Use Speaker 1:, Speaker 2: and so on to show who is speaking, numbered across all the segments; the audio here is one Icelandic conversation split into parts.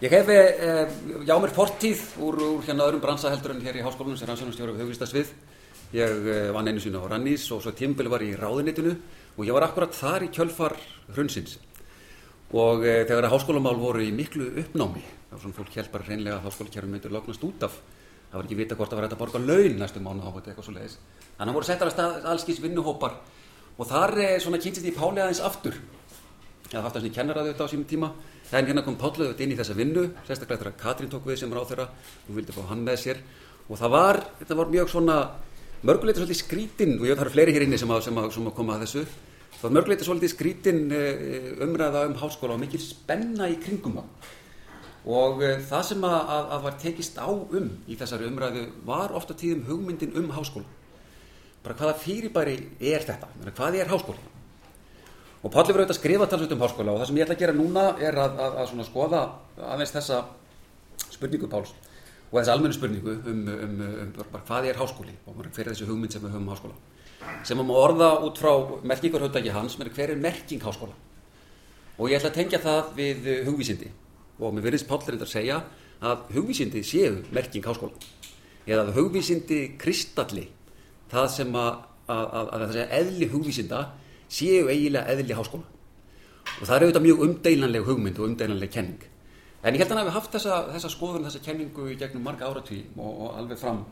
Speaker 1: Ég hef eh, já mér fortíð úr, úr hérna öðrum bransaheldur en hér í háskólanum sem rannsóknarstjóri við hugvistasvið. Ég eh, vann einu sína á Rannís og svo tímbili var ég í ráðunitinu og ég var akkurat þar í kjölfar hrunsins. Og eh, þegar að háskólamál voru í miklu uppnámi, þá var svona fólk bara hreinlega að háskólakerfum myndur lognast út af. Það var ekki vita hvort það var hægt að borga laun næstu mánu á þetta eitthvað svo leiðis. Þannig að voru settar að stað allskins vinnuhópar og þar eh, svona kynntist ég Páli aðeins aftur. Ég hafði haft sem ég kennaraði þetta á sínum tíma en hérna kom Páll auðvitað inn í þessa vinnu sérstaklega þegar Katrín tók við sem ráð þeirra og vildi fá hann með sér. Og það var, þetta var mjög svona mörguleiti svolítið skrítin og ég veit það eru fleiri hér inni sem að, sem að, sem að koma að þessu. Það var mörguleiti svolítið skrítin eh, umræða um háskóla og mikil spenna í kringum það og eh, það sem að, að var tekist á um í þessari umræðu var ofta tíðum hugmyndin um háskóla. Bara hvaða fyrirbæri er þetta, hvað er háskóla Og Páll hefur auðvitað skrifað talsveit um háskóla og það sem ég ætla að gera núna er að, að, að skoða aðeins þessa spurningu Páls og þessa almennu spurningu um, um, um, um hvað er háskóli og hver er þessi hugmynd sem við höfum um háskóla. Sem að maður orða út frá merkingarhundagi hans, hver er merking háskóla? Og ég ætla að tengja það við hugvísindi og mér verðist Páll reyndar að segja að hugvísindi séu merking háskóla eða að hugvísindi kristalli það sem að, að segja eðli hugvísinda séu eiginlega eðli háskóla. Og það er auðvitað mjög umdeilanleg hugmynd og umdeilanleg kenning. En ég held að hann hefði haft þessa, þessa skoðun þessa kenningu í gegnum marga áratví og, og alveg fram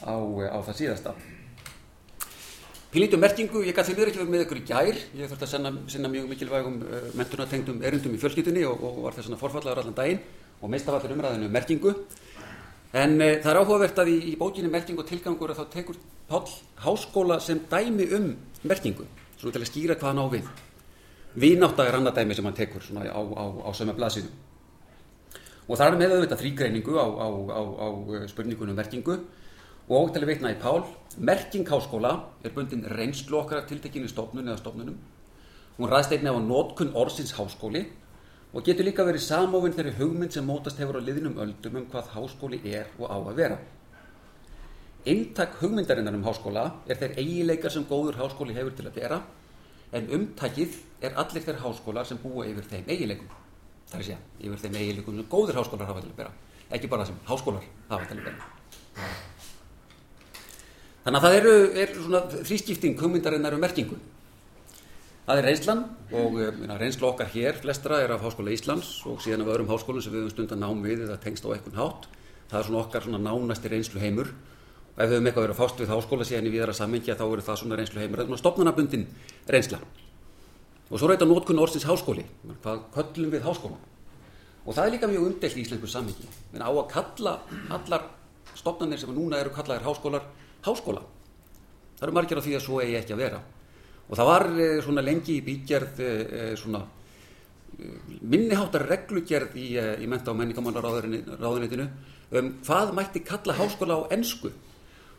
Speaker 1: á, á það síðasta. Pílítum merkingu, ég gæti mér ekki verið með ykkur í gær. Ég þurfti að senna, senna mjög mikilvægum uh, mentunartengdum erindum í fjölskytunni og, og var þess að forfallaður allan daginn og meist af allir umræðinu um merkingu. En uh, það er áhugavert að í, í bókinu merkingu og tilgangur að þá tekur Páll háskóla sem dæmi um merkingu svona til að skýra hvað hann á við. Vinátt er annað dæmi sem hann tekur svona á, á, á sömu blaðsíðu. Og það er með auðvitað þrýgreiningu á, á spurningunum merkingu. Og til að veitna í Pál merking háskóla er bundin reynslu okkar tiltekinu stofnun eða stofnunum. Hún ræðst einnig á nótkunn orðsins háskóli og getur líka verið samofinn þeirri hugmynd sem mótast hefur á liðnum öldum um hvað háskóli er og á að vera Inntak hugmyndarinnar um háskóla er þeir eigileikar sem góður háskóli hefur til að vera en umtakið er allir þeir háskólar sem búa yfir þeim eigileikum. Það er að segja, yfir þeim eigileikum sem góður háskólar hafa til að vera, ekki bara sem háskólar hafa til að vera. Þannig að það eru, er svona þrískipting hugmyndarinnar um merkingu. Það er reynslan og minna, reynsla okkar hér flestra er af Háskóla Íslands og síðan af öðrum háskólum sem við höfum stundan nám við eða tengst á ekkun hátt. Það er svona okkar svona nánasti reynslu heimur og ef við höfum eitthvað verið að fást við háskóla síðan í viðara samengja þá eru það svona reynslu heimur, það er svona stopnarnabundin reynsla. Og svo þetta nótkunn orðsins háskóli, hvað köllum við háskóla? Og það er líka mjög umdelt í íslensku samhengi, en á að kalla allar stopnarnir sem núna eru kallaðir háskólar, háskóla. Það eru margir á því að svo eigi ekki að vera. Og það var eh, svona lengi í bígerð eh, svona eh, minniháttar reglugerð í, í menta og menningamannaráðunitinu um hvað mætti kalla háskóla á ennsku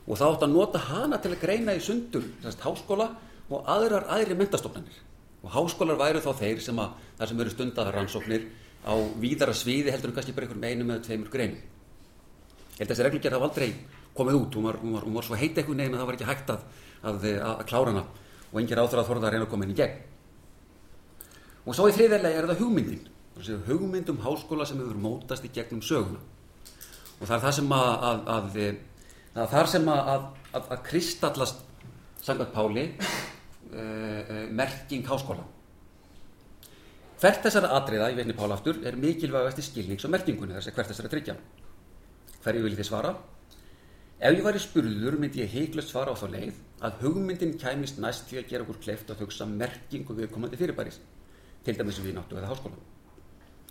Speaker 1: og þá átt að nota hana til að greina í sundur þessast háskóla og aðrar aðri mentastofnanir og háskólar væru þá þeir sem að þar sem eru stundar rannsóknir á víðara sviði heldur en kannski bara einhverjum einum eða tveimur greinu ég held að þessi reglugjörð hafa aldrei komið út. Hún var, hún var, hún var svo heit eitthvað neginn að það var ekki hægt að, að, að, að klára hana. Og engin áþur að þorða að reyna að koma inn í gegn. Og svo í þriðverlega er það hugmyndin. Hugmyndum háskóla sem hefur mótast í gegnum söguna. Og það er það sem að það er þar sem að, að, að kristallast sangat Páli uh, merking háskóla. Hvert þessara atriða, ég veitni Pála aftur er mikilvægast í skilnings og merkingunni þess að hvert þessara tryggja hverju vil þið svara? Ef ég væri spurður myndi ég heiklust svara á þá leið að hugmyndin kæmist næst því að gera okkur kleift að hugsa merkingu viðkomandi fyrirbæris til dæmis við náttu eða háskóla.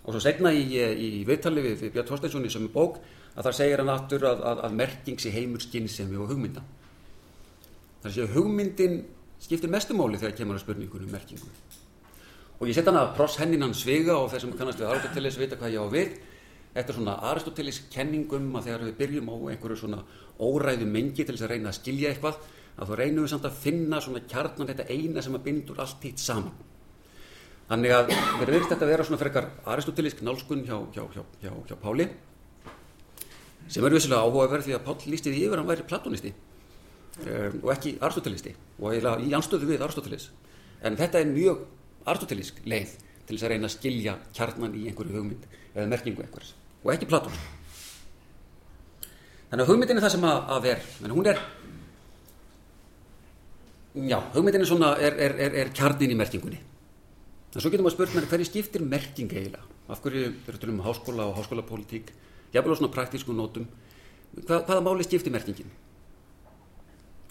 Speaker 1: Og svo segna í, í viðtali við, Björn Þorsteinssoni sem er bók að þar segir hann aftur að, að, að merking sé heimur skinnsemi og hugmynda. Það sé að hugmyndin skiptir mestumáli þegar kemur að spurningunum merkingu. Og ég setja hann að pross hennin hann svega og þeir sem kannast við Aristoteles vita hvað ég á við. Þetta er svona Aristoteles kenningum að þegar við byrjum á einhverju svona óræðu mengi til þess að reyna að skilja eitthvað að þá reynum við samt að finna svona kjarnan þetta eina sem að bindur allt hitt saman. Þannig að verður þetta að vera svona frekar aristotelisk nálskun hjá, hjá, hjá, hjá Páli sem er vissilega áhugaverð því að Pál lísti því yfir hann væri platonisti um, og ekki aristotelisti og í anstöðu við aristotelis en þetta er mjög aristotelisk leið til þess að reyna að skilja kjarnan í einhverju hugmynd eða merkingu einhvers og ekki Platón. Þannig að hugmyndin er það sem að, að er en hún er já, hugmyndin er svona er, er, er, er kjarnin í merkingunni. En svo getur maður spurt mér hverju skiptir merking eiginlega? Af hverju eru til um háskóla og háskólapolítík jáfnvel á svona praktísku nótum. Hvað, hvaða máli skiptir merkingin?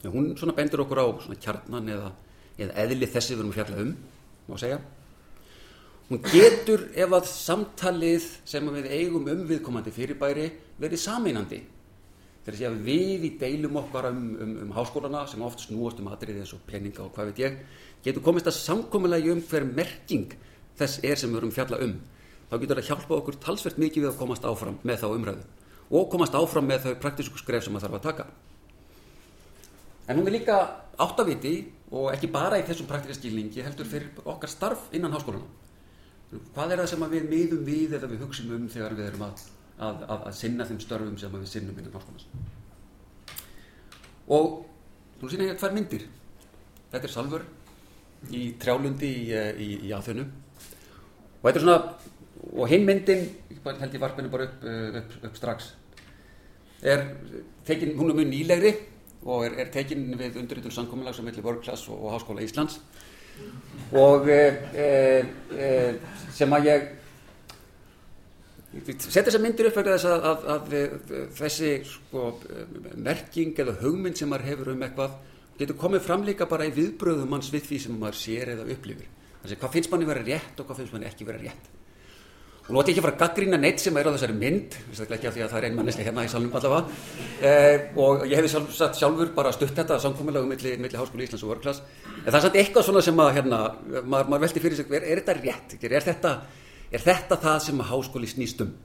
Speaker 1: Já, hún svona bendur okkur á svona kjarnan eða, eða eðli þessi við erum að fjalla um má segja. Hún getur ef að samtalið sem við eigum um viðkomandi fyrirbæri verið sameinandi. Þegar sé að við í deilum okkar um, um, um háskólana sem oft snúast um atriði eins og peninga og hvað veit ég getur komist að samkominlega um hver merking þess er sem við erum fjalla um þá getur það hjálpa okkur talsvert mikið við að komast áfram með þá umræðu og komast áfram með þau praktísku skref sem maður þarf að taka. En hún er líka áttaviti og ekki bara í þessum praktíska skilningi heldur fyrir okkar starf innan háskólana hvað er það sem við miðum við eða við hugsim um þegar við erum að, að, að, að sinna þeim störfum sem við sinnum innan háskólas og þú sína hér tvær myndir. Þetta er Salfur í trjálundi í, í, í aðþönum og þetta er svona og hinn myndin, held ég varpinu bara upp, upp, upp strax er tekin, hún er mjög nýlegri og er, er tekin við undirritun samkominlag sem heitir Vörgklass og, og Háskóla Íslands. Og e, e, sem að ég setja þessa myndir upp þess að, að, að þessi sko, merking eða hugmynd sem maður hefur um eitthvað getur komið fram líka bara í viðbröðum manns við því sem maður sér eða upplifir. Þannig að hvað finnst manni vera rétt og hvað finnst manni ekki vera rétt og nú ætti ég ekki að fara að gaggrína neitt sem er á þessari mynd ekki af því að það er einmannislega hérna í salnum allavega eh, og ég hefði sjálf, satt sjálfur bara stutt þetta samkominnlega milli, milli Háskóli Íslands og Vörglas en það er satt eitthvað svona sem að hérna, maður, maður veldi fyrir sig, er, er þetta rétt? Er þetta, er þetta það sem að Háskóli snýst um?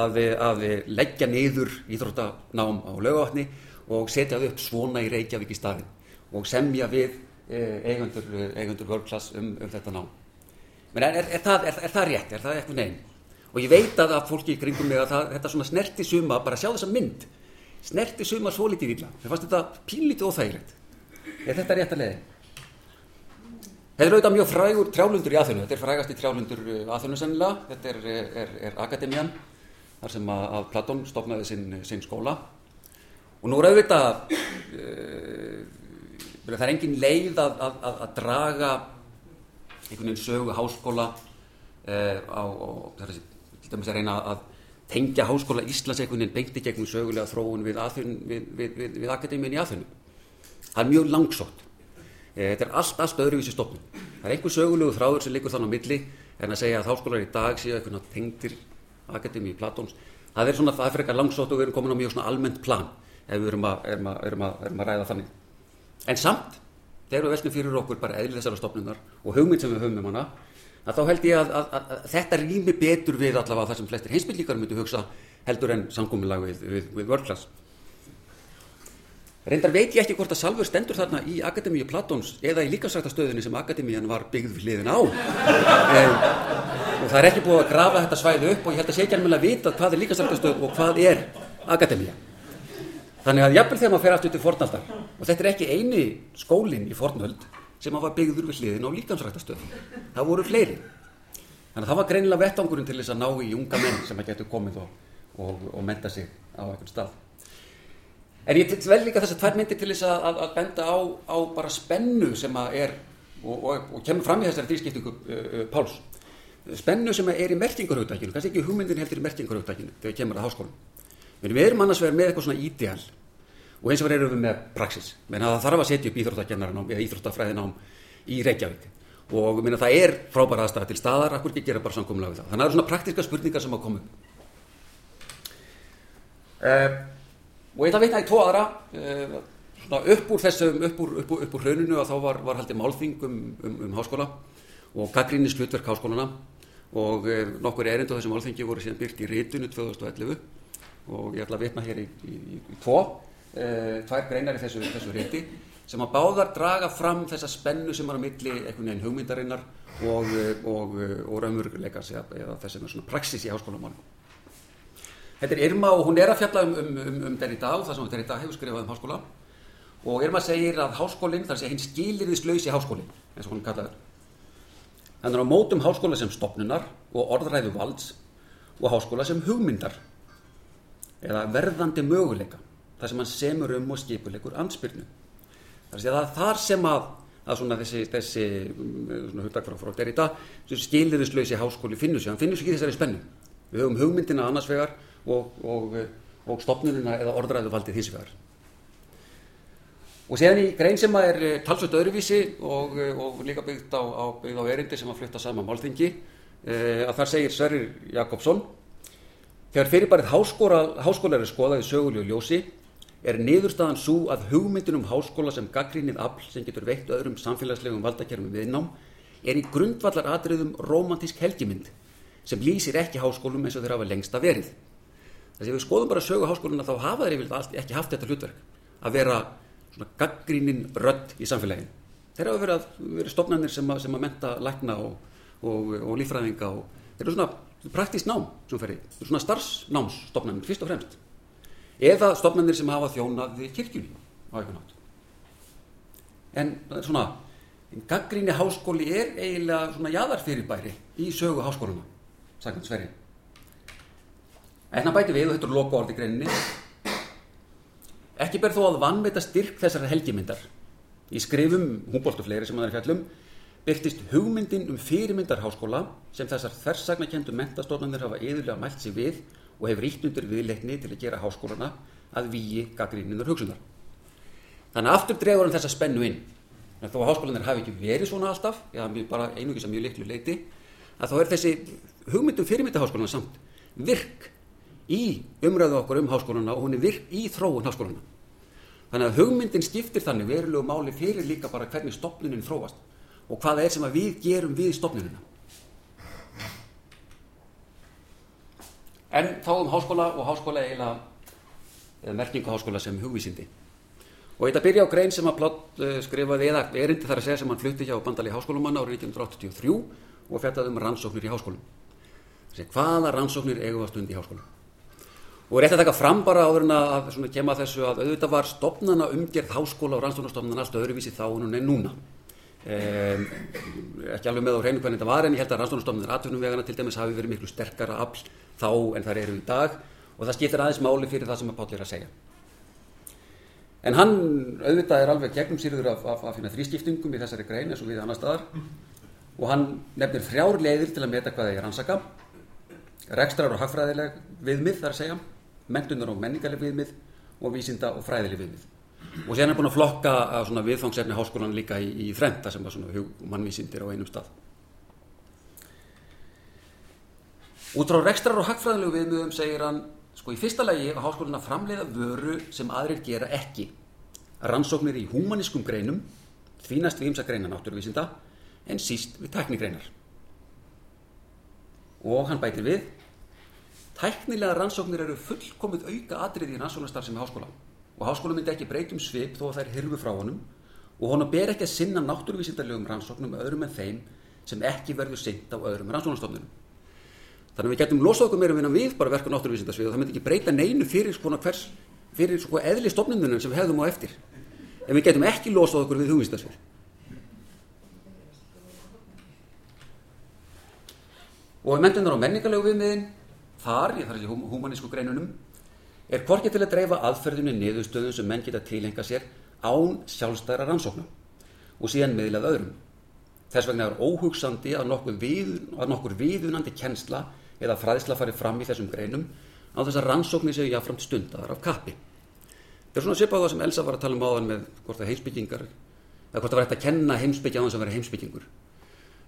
Speaker 1: Að, að leggja niður íþróttanám á lögavatni og setja upp svona í Reykjavík í staðin og semja við eh, eigendur, eigendur Vörglas um, um þetta nám. Men er, er það rétt? Er það eitthvað neyn? Og ég veit að að fólki í kringum mig að það, þetta svona snerti suma, bara sjá þessa mynd. Snerti suma svo litið illa. Þeir fannst þetta pínlítið óþægilegt. Er þetta rétt að leiði? Þetta er auðvitað mjög frægur trjálundur í aðþjónu, þetta er frægast í trjálundur aðþjónu sennilega, þetta er, er, er Akademian, þar sem að, að Platón stofnaði sinn, sinn skóla. Og nú er auðvitað uh, það er engin leið að, að, að draga einhvern veginn sögu háskóla uh, á, á þessi til dæmis að reyna að tengja háskóla Íslands einhvern veginn beinti gegnum sögulega þróun við, við, við, við akademíun í aðfjörnum. Það er mjög langsótt. E, þetta er allt, allt öðruvísi stofnum. Það er einhver sögulegu þráður sem liggur þannig á milli en að segja að háskólar í dag séu eitthvað tengtir akademíu í Platóns. Það er svona, það fyrir eitthvað langsótt og við erum komin á mjög svona almennt plan ef við erum að, erum að, erum að, erum að ræða þannig. En samt, þegar við veltum fyrir okkur bara eðli þessara stofnunar og hugmynd sem við höfum um hana, að þá held ég að, að, að, að þetta rými betur við allavega það sem flestir heimsbyllíkar myndu hugsa heldur en samgómiðlag við, við, við vörklass. Reyndar veit ég ekki hvort að Salfur stendur þarna í Akademíu Platóns eða í líkasrættastöðinni sem Akademían var byggð við hliðin á. Um, og það er ekki búið að grafa þetta svæði upp og ég held að sé ekki alveg að vita hvað er líkasrættastöð og hvað er Akademíja. Þannig að jafnvel þegar maður fer aftur til fornaldar og þetta er ekki eini skólinn í fornöld sem var byggður við hliðin á líkansrættastöðum. Það voru fleiri. Þannig að það var greinilega vettangurinn til þess að ná í unga menn sem að getur komið og, og, og menta sig á einhvern stað. En ég vel líka þess að tvær myndir til þess að, að, að benda á, á bara spennu sem að er og, og kemur fram í þessari þýrskiptingu uh, Páls. Spennu sem er í mertingarhaugdækinu, kannski ekki hugmyndin heldur í mertingarhaugdækinu þegar kemur að háskólum. Við erum annars vegar með eitthvað svona ídeal og eins og verður við með praxis. Menn að það þarf að setja upp íþróttagennarnám eða íþróttafræðinám í Reykjavík. Og minna, það er frábæra aðstæða til staðar. Akkur ekki gera bara samkomlega við það? Þannig að það eru svona praktiska spurningar sem að koma uh, og ég ætla að vitna í tvo aðra. Uh, upp úr þessum upp úr, upp úr, upp úr hrauninu að þá var, var haldið málþing um, um, um háskóla og gaggrínis hlutverk háskólana og uh, nokkur erindu þessum málþingi voru síðan byrkt í rítunu 2011 og ég ætla að vitna hér í, í, í, í tvo tvær greinar í þessu, þessu rétti sem að báðar draga fram þessa spennu sem er á milli einhvern veginn hugmyndarinnar og, eh, og, eh, og raunveruleikars eða þess sem er svona praxis í háskólamálum. Þetta er Irma og hún er að fjalla um, um, um, um Derrida og það sem Derrida hefur skrifað um háskóla og Irma segir að háskólinn, þar sé hinn skilirðislausi háskólinn, eins og hún kallaður. Þannig að á mótum háskóla sem stopnunar og orðræðu valds og háskóla sem hugmyndar eða verðandi möguleika þar sem hann semur um og skipuleikur ansbyrnu. Það er þar sem að, að svona þessi, þessi hugdagfráfrótt er í dag, skiliriðslösi háskóli finnur sig, hann finnur sig í þessari spennu. Við höfum hugmyndina annars vegar og, og, og stopnunina eða orðræðu valdið hins vegar. Og séðan í grein sem er talsvöld öðruvísi og, og líka byggt á, á, byggt á erindi sem að flytta saman málþingi, að þar segir Sverrir Jakobsson Þegar fyrirbærið háskóla er skoðað í sögulegu ljósi er niðurstaðan svo að hugmyndin um háskóla sem gaggrínið afl sem getur veitt öðrum samfélagslegum valdakerfum viðnám er í grundvallar atriðum romantísk helgimynd sem lýsir ekki háskólum eins og þeir hafa lengsta verið. Þess að við skoðum bara sögu háskóluna þá hafa þeir yfirlega ekki haft þetta hlutverk að vera svona gaggrínin rödd í samfélaginu. Þeir hafa verið, verið stofnarnir sem sem að menta lækna og, og, og lífræðinga og þeir eru svona praktískt nám sem fer í, svona starfsnámsstofnarnir fyrst og fremst eða stofnarnir sem hafa þjónaði kirkjunni á eitthvað nátt en svona gaggríni háskóli er eiginlega svona jæðarfyrirbæri í sögu háskóluna sagðan Sverri. En það bæti við og þetta er loka orði greininni. Ekki ber þó að vannveita styrk þessar helgimyndar. Í skrifum húnbóltu fleiri sem það er fjallum byrtist hugmyndin um fyrirmyndar háskóla sem þessar þversagnakendu mentastofnanir hafa yðurlega mælt sig við og hefur ítt undir viðleikni til að gera háskólana að víi gaggríninur hugsunar. Þannig aftur dregur hann þessa spennu inn. Þó að háskólanir hafi ekki verið svona alltaf, eða bara einugis að mjög litlu leiti, að þá er þessi hugmyndum fyrirmyndaháskólana samt virk í umræðu okkur um háskólana og hún er virk í þróun háskólana. Þannig að hugmyndin skiptir þannig verulegu máli fyrir líka bara hvernig stopnunin þróast og hvað er sem að við gerum við stopnunina. En þá um háskóla og háskóla eiginlega, eða merkingu háskóla sem hugvísindi. Og þetta byrja á grein sem að Plott uh, skrifaði eða erindi þar að segja sem hann flutti hjá bandali háskólumanna árið 1983 og fjallaði um rannsóknir í háskólum. Þessi hvaða rannsóknir eigum að stund í háskólum. Og rétt að taka fram bara áður en að kema þessu að auðvitað var stopnana umgerð háskóla og rannsóknarstopnana alltaf öðruvísi þá er núna. Um, ekki alveg með á hreinu hvernig þetta var en ég held að rannsóknarstofnir atvinnum vegana til dæmis hafi verið miklu sterkara afl þá en þar eru í dag og það skiptir aðeins máli fyrir það sem að Páll er að segja. En hann auðvitað er alveg gegnum sýrður af, af, af þrýskiptingum í þessari grein eins og við annar staðar og hann nefnir þrjár leiðir til að meta hvað það er rannsaka. Rekstrar og hagfræðileg viðmið þar að segja mentunar og menningarleg viðmið og vísinda og fræðileg viðmið. Og sér er búin að flokka viðfangsefni háskólan líka í, í þrenta sem var svona mannvísindir á einum stað. Út frá rekstrar og hagfræðilegu viðmjögum segir hann sko í fyrsta lagi að háskólan að framleiða vöru sem aðrir gera ekki. Rannsóknir í humanískum greinum, þvínast við ímsa greina náttúruvísinda en síst við teknikreinar. Og hann bætir við, tæknilega rannsóknir eru fullkomið auka atrið í rannsóknarstarf sem er háskólan og háskóla myndi ekki breytum svip þó að þær hyrfu frá honum og honum ber ekki að sinna náttúruvísindarlegum rannsóknum öðrum en þeim sem ekki verður sinnt á öðrum rannsóknastofnunum. Þannig að við getum losað okkur meira vinna við bara verka náttúruvísindarsvið og það myndi ekki breyta neinu fyrir svona hvers, fyrir svona eðli stofnunum sem við hefðum á eftir. En við getum ekki losað okkur við hugvísindarsvið. Og þar á menningarlegu viðmiðin, þar, ég þarf ekki humanísku greinunum, er hvorki til að dreifa aðferðunni niðurstöðum sem menn geta tilenga sér án sjálfstæra rannsóknum og síðan meðlað öðrum. Þess vegna er óhugsandi að nokkur, við, að nokkur viðunandi kennsla eða fræðsla fari fram í þessum greinum á þess að rannsóknir séu jáframt stundar af kappi. Það er svona svipað það sem Elsa var að tala um áðan með hvort það heimsbyggingar eða hvort það var hægt að kenna heimsbyggja á þess að vera heimsbyggingur.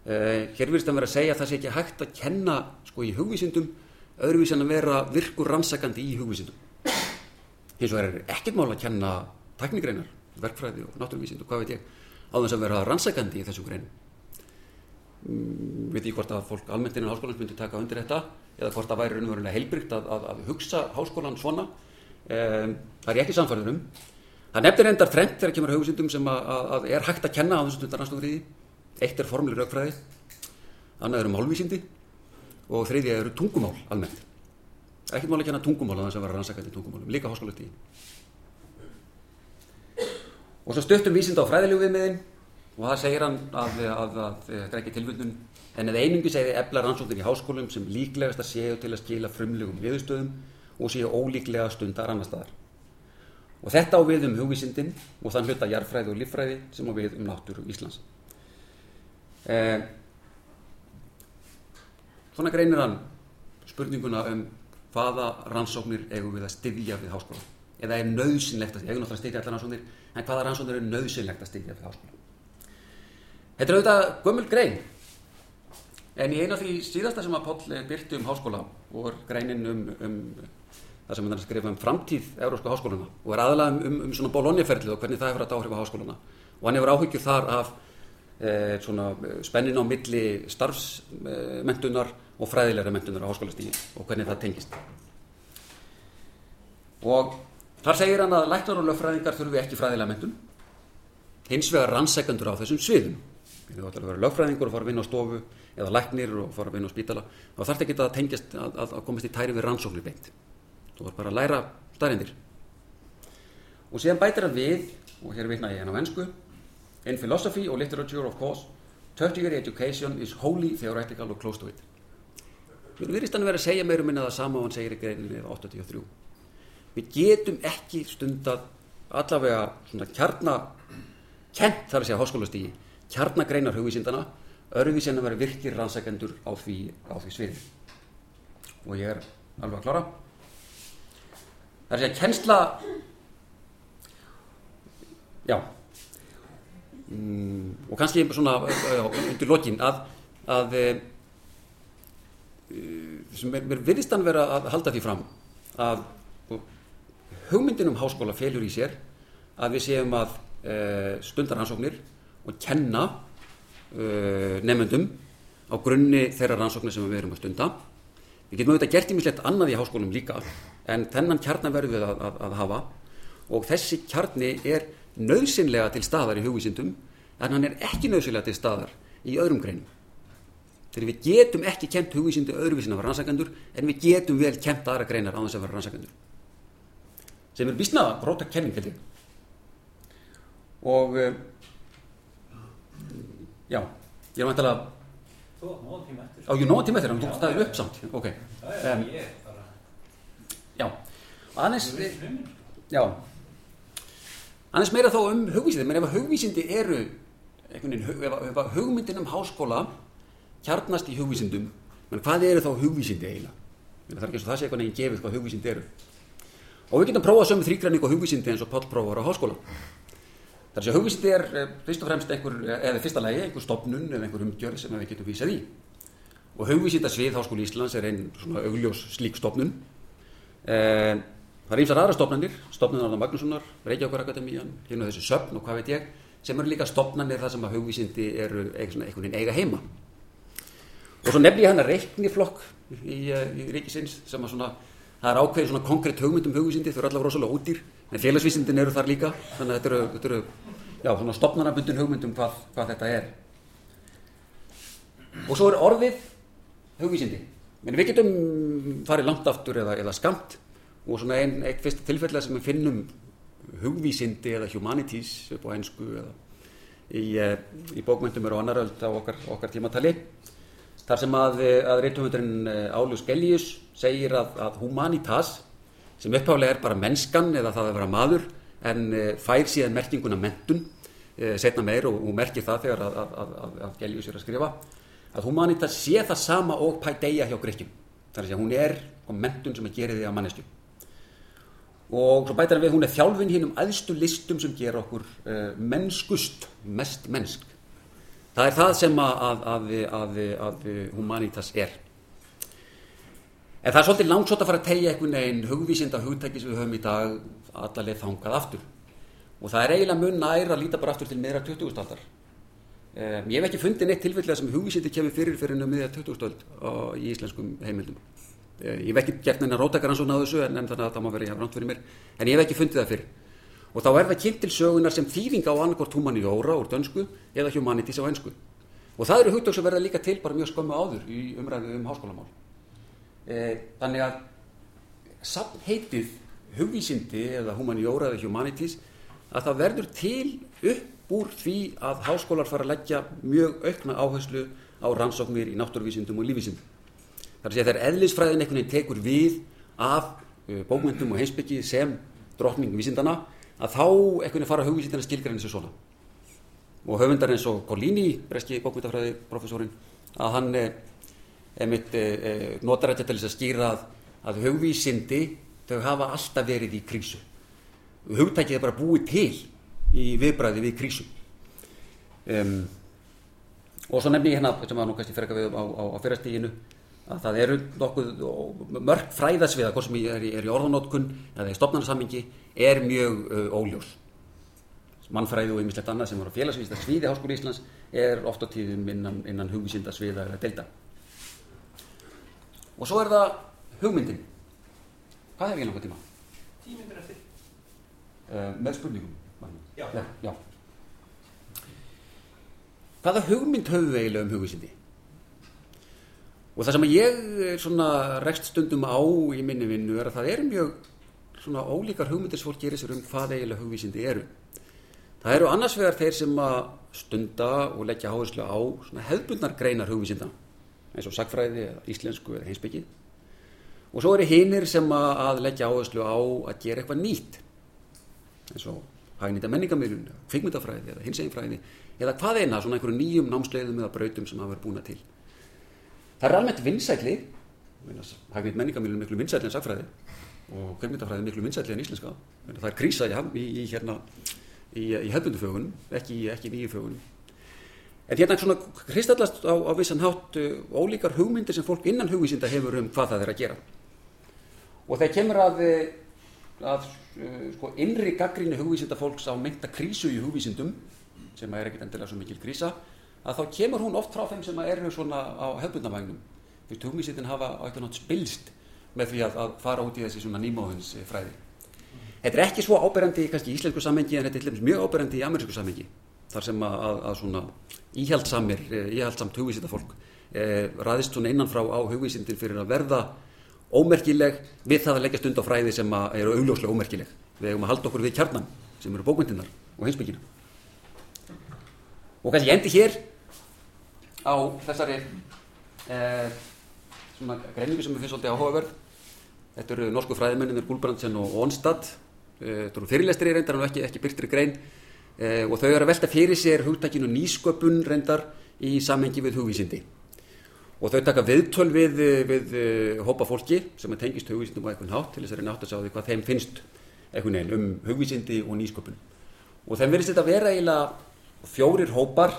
Speaker 1: Uh, hér virðist að vera að segja að það sé ekki hægt að kenna sko í hugvísindum öðruvísin að vera virkur rannsakandi í hugvísindum hins vegar er ekkert mál að kenna teknikreinar, verkfræði og náttúruvísind og hvað veit ég, á þess að vera rannsækandi í þessum greinum. Mm, veit ég hvort að fólk almennt innan háskólans myndi taka undir þetta eða hvort það væri raunverulega heilbrygt að, að, að hugsa háskólan svona. Um, það er ekki samfærður um. Það nefnir endar trend þegar kemur hugvísindum sem að, að er hægt að kenna á þessum stundar rannsókriði. Eitt er formli raukfræði, annað eru málvísindi og þriðja eru tungumál almennt ekkert mál að kenna tungumál að þess að vera rannsakandi tungumálum, líka háskólatíð og svo stöttum vísind á fræðilegu viðmiðin og það segir hann að það er ekki tilvöndun en eða einungi segði efla rannsóknir í háskólum sem líklegast að séu til að skila frumlegum viðstöðum og séu ólíklega stundar annar staðar. Og þetta á við um hugvísindin og þann hluta jarfræði og líffræði sem á við um náttúru Íslands. Eh, svona greinir hann spurninguna um hvaða rannsóknir eigum við að styðja við háskóla. Eða er nöðsynlegt að, ég hef náttúrulega styðja allar rannsóknir, en hvaða rannsóknir er nöðsynlegt að styðja við háskóla. Þetta er auðvitað gömul grein, en í eina því síðasta sem að Póll byrti um háskóla og greinin um, um það sem hann skrifa um framtíð Európska háskóluna og er aðalega um, um, svona Bologna-ferlið og hvernig það hefur að áhrif á háskóluna og hann hefur áhyggjur þar af eh, svona spennin á milli starfsmentunar og fræðilegra mentunar á háskólastígi og hvernig það tengist. Og þar segir hann að læknar og lögfræðingar þurfi ekki fræðilega mentun hins vegar rannsekandur á þessum sviðum þú ætlar að vera lögfræðingur og fara að vinna á stofu eða læknir og fara að vinna á spítala þá þarf ekki að tengjast að, að, að komast í tæri við rannsóknir beint. Þú var bara að læra staðrindir og síðan bætir hann við og hér vitna ég henn á ennsku in philosophy or literature of course tertiary education is wholly theoretical or close to it. Við virðist hann verið að segja meirum minna það sama og hann segir í greininni 83 við getum ekki stundar allavega svona kjarna kent þar að segja háskólastígi kjarnagreinar hugvísindana öruvísinn að vera virkir rannsakendur á því, því sviði. Og ég er alveg að klára. Það er að segja kennsla já. Mm, og kannski svona já, undir lokin að, að sem er, mér virðist hann vera að halda því fram að hugmyndin um háskóla felur í sér að við séum að e, stundar rannsóknir og kenna e, nefnendum á grunni þeirra rannsóknir sem við erum að stunda. Við getum auðvitað gert ímislegt annað í háskólum líka en þennan kjarnar verðum við að, að, að hafa. Og þessi kjarni er nöðsynlega til staðar í hugvísindum en hann er ekki nöðsynlega til staðar í öðrum greinum. Þegar við getum ekki kent hugvísindi öðruvísin af rannsakendur en við getum vel kent aðra greinar á þess að vera rannsakendur. Sem er vísnaða róta kenning held ég. Og uh, já, ég er vantilega
Speaker 2: Þú átt nóg tíma eftir.
Speaker 1: á ég nóg tíma eftir, en þú staðir upp samt ok,
Speaker 2: já,
Speaker 1: Em.
Speaker 2: ég bara...
Speaker 1: já aðeins,
Speaker 2: Þú veist hlumin.
Speaker 1: já aðeins meira þá um hugvísindi menn ef að hugvísindi eru ef, að- að hugmyndin um háskóla kjarnast í hugvísindum menn hvað eru þá hugvísindi eiginlega það er ekki eins og það sé eitthvað neginn gefið hvað hugvísindi eru og við getum prófað sömu þrýgræning og hugvísindi eins og Páll prófar á háskóla þar segja hugvísindi er eh, fyrst og fremst einhver, eða í fyrsta lagi einhver stopnun eða einhver umgjörð sem við getum vísað í. Og hugvísindasvið Háskóli Íslands er einn svona augljós slík stopnun Eh, Það er ímsar aðra stopnarnir, stopnarnar Arnar Magnússonar, Reykjavíkur Akademían, hérna þessi söfn og hvað veit ég, sem eru líka stopnarnir þar sem að hugvísindi eru einhvern veginn eiga heima. Og svo nefni ég hann að reikniflokk í, eh, í ríkisins sem að svona, það er ákveðin svona konkrétt hugmynd um hugvísindi, þau eru allavega rosalega útýr, en félagsvísindin eru þar líka, þannig að þetta eru, þetta eru já, svona stopnarnabundin hugmynd um hvað, hvað þetta er. Og svo er orðið hugvísindi. Men við getum farið langt aftur eða, eða skamt og svona einn ein fyrsta tilfella sem við finnum hugvísindi eða humanities upp á einsku eða í, eh, í bókmyndum eru annaröld á okkar, okkar tímatali þar sem að, eh, að reytumhundurinn Áljus Gellius segir að, að humanitas sem uppháðlega er bara mennskan eða það að vera maður en eh, fær síðan merkinguna mentun eh, setna meir og, og merkir það þegar að, að, að, að Gellius er að skrifa að humanitas sé það sama og pædeia hjá Grekjum þar að hún er og mentun sem gera því að mannesku og svo bætar við hún er þjálfin hinn um aðstu listum sem gera okkur uh, mennskust, mest mennsk. Það er það sem að humanitas er en það er svolítið langsótt að fara að tegja einhvern veginn hugvísinda hugtæki sem við höfum í dag allarleið þangað aftur. Og það er eiginlega mun nær að líta bara aftur til meðra 20. aldar. Um, ég hef ekki fundið neitt tilfellega sem hugvísindi kemur fyrir fyrir um miðja 20. öld á- í íslenskum heimildum. Ég hef ekki gert neina rótakarannsóna á þessu en, þannig að það má vera jafn ránt fyrir mér. En ég hef ekki fundið það fyrir og þá er það kynnt til sögunar sem þýðinga á annarkort humaniora úr dönsku eða humanities á einsku og það eru hugtök sem verða líka til bara mjög skömmu áður í umræðu um háskólamál þannig að samheitið hugvísindi eða humaniora eða humanities að það verður til upp úr því að háskólar fara að leggja mjög aukna áherslu á rannsóknir í náttúruvísindum og lífvísindum. Það er að segja þegar eðlisfræðin einhvern veginn tekur við af uh, bókmyndum og heimsbyggi sem drottning vísindana að þá einhvern veginn fara hugvísindana skilgræni sér svona. Og höfundar eins og Collini, breski bókmyndafræði profesorinn, að hann eh, einmitt eh, notar þetta til þess að skýra að, að hugvísindi þau hafa alltaf verið í krísu. Hugtækið er bara búið til í viðbræði við krísu. Um, og svo nefni ég hérna, sem var nú kannski fyrir við á, á, á fyrirstíginu, að það eru nokkuð mörg fræðasviða, hvort sem er, er í orðanótkun eða í stopnarnasammingi, er mjög uh, óljós. Mannfræði og einmislegt annað sem voru félagsvísda sviði Háskóli Íslands er oft á tíðum innan, innan hugvísinda sviða eða delta. Og svo er það hugmyndin. Hvað hef ég langar tíma?
Speaker 2: Tímyndir eftir.
Speaker 1: Uh, með spurningum.
Speaker 2: Já.
Speaker 1: Já, já. Hvaða hugmynd við eiginlega um hugvísindi? Og það sem ég er svona rekst stundum á í minni vinnu er að það eru mjög svona ólíkar hugmyndir sem fólk gerir sér um hvað eiginlega hugvísindi eru. Það eru annars vegar þeir sem að stunda og leggja áherslu á hefðbundnar greinar hugvísinda eins og sagfræði íslensku eða heimsbyggi og svo eru hinnir sem að leggja áherslu á að gera eitthvað nýtt eins og hagnýta menningamilun, kvikmyndafræði eða hinseginfræði eða hvað eina svona einhverju nýjum námsleiðum eða brautum sem hafa verið búna til. Það er almennt vinsætli, hagnýta menningamilun miklu vinsætli en sagfræði og kvikmyndafræði miklu vinsætli en íslenska. Það er krísa í, í, í, hérna, í, hefbundufögunum, ekki, ekki nýju fögunum. En hérna svona kristallast á, á vissan hátt uh, ólíkar hugmyndir sem fólk innan hugvísinda hefur um hvað það er að gera. Og þegar kemur að, að uh, sko, innri gaggrínu hugvísinda fólks á meinta krísu í hugvísindum, sem er ekkert endilega svo mikil krísa, að þá kemur hún oft frá þeim sem eru svona á hefbundavagnum. Þú veist, hugvísindin hafa eitthvað nátt spilst með því að, að fara út í þessi svona nýmóðins fræði. Þetta er ekki svo áberandi kannski í íslensku samhengi en þetta er mjög áberandi í amerísku samhengi þar sem að, að, að svona íhjaldsamir, íhjaldsamt hugvísindafólk eh, ræðist svona innanfrá á hugvísindin fyrir að verða ómerkileg við það að leggja stund á fræði sem eru augljóslega ómerkileg. Við hefum að halda okkur við kjarnan sem eru bókmyndinar og heimsbyggina. Og kannski endi hér á þessari eh, svona greiningu sem við finnst svolítið áhugaverð. Þetta eru norsku fræðimenninir Gulbrandsen og Onstad. Eh, þetta eru fyrirlestri reyndar en ekki, ekki byrtri grein eh, og þau eru að velta fyrir sér hugtakinu nýsköpun reyndar í samhengi við hugvísindi. Og þau taka viðtöl við, við uh, hópa fólki sem er tengist hugvísindum á einhvern hátt til þess að reyna átt að sjá því hvað þeim finnst einhvern veginn um hugvísindi og nýsköpun. Og þeim verðist þetta vera eiginlega fjórir hópar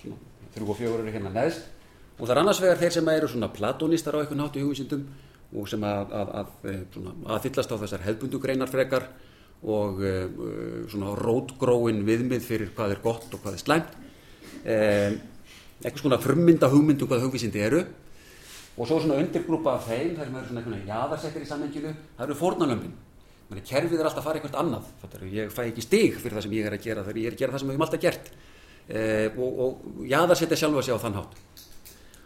Speaker 1: þrjú og fjórir eru hérna neðst og það er annars vegar þeir sem eru svona platonistar á einhvern hátt í hugvísindum og sem að, að, að, að fyllast á þessar hefbundugreinar frekar og uh, svona rótgróin viðmið fyrir hvað er gott og hvað er slæmt. Um, eitthvað svona frummynda hugmyndum hvað hugvísindi eru. Og svo svona undirgrúpa af þeim þar sem eru svona einhvern jaðarsettir í samhenginu. Það eru fórnalömpin kerfið er alltaf að fara eitthvað annað. Fattar, ég fæ ekki stig fyrir það sem ég er að gera. Þegar ég er að gera það sem við hefum alltaf gert. Eh, og, og jaðarsetja sjálfa sig á þann hátt.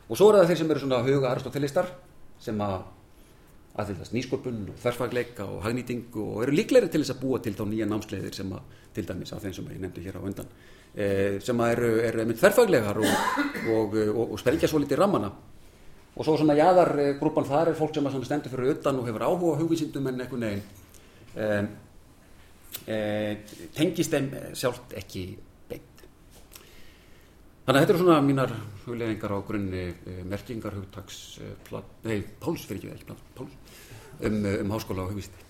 Speaker 1: Og svo eru það þeir sem eru svona huga aristotelistar sem að aðfylgast nýsköpun og þverfagleika og hagnýting og eru líklegri til þess að búa til þá nýja námsleiðir sem að til dæmis af þeim sem ég nefndi hér á undan eh, sem eru, mynd þverfaglegar og, og, og, og sprengja svo litið rammana. Og svo svona jaðargrúpan þar er fólk sem að stendur fyrir utan og hefur áhuga hugvísindum en eitthvað neginn eh, eh, tengist þeim sjálft ekki beint. Þannig að þetta eru svona mínar hugleðingar á grunni merkingar hugtags nei, Páls fyrir ekki, ekki Páls um, um háskóla og hugvísindi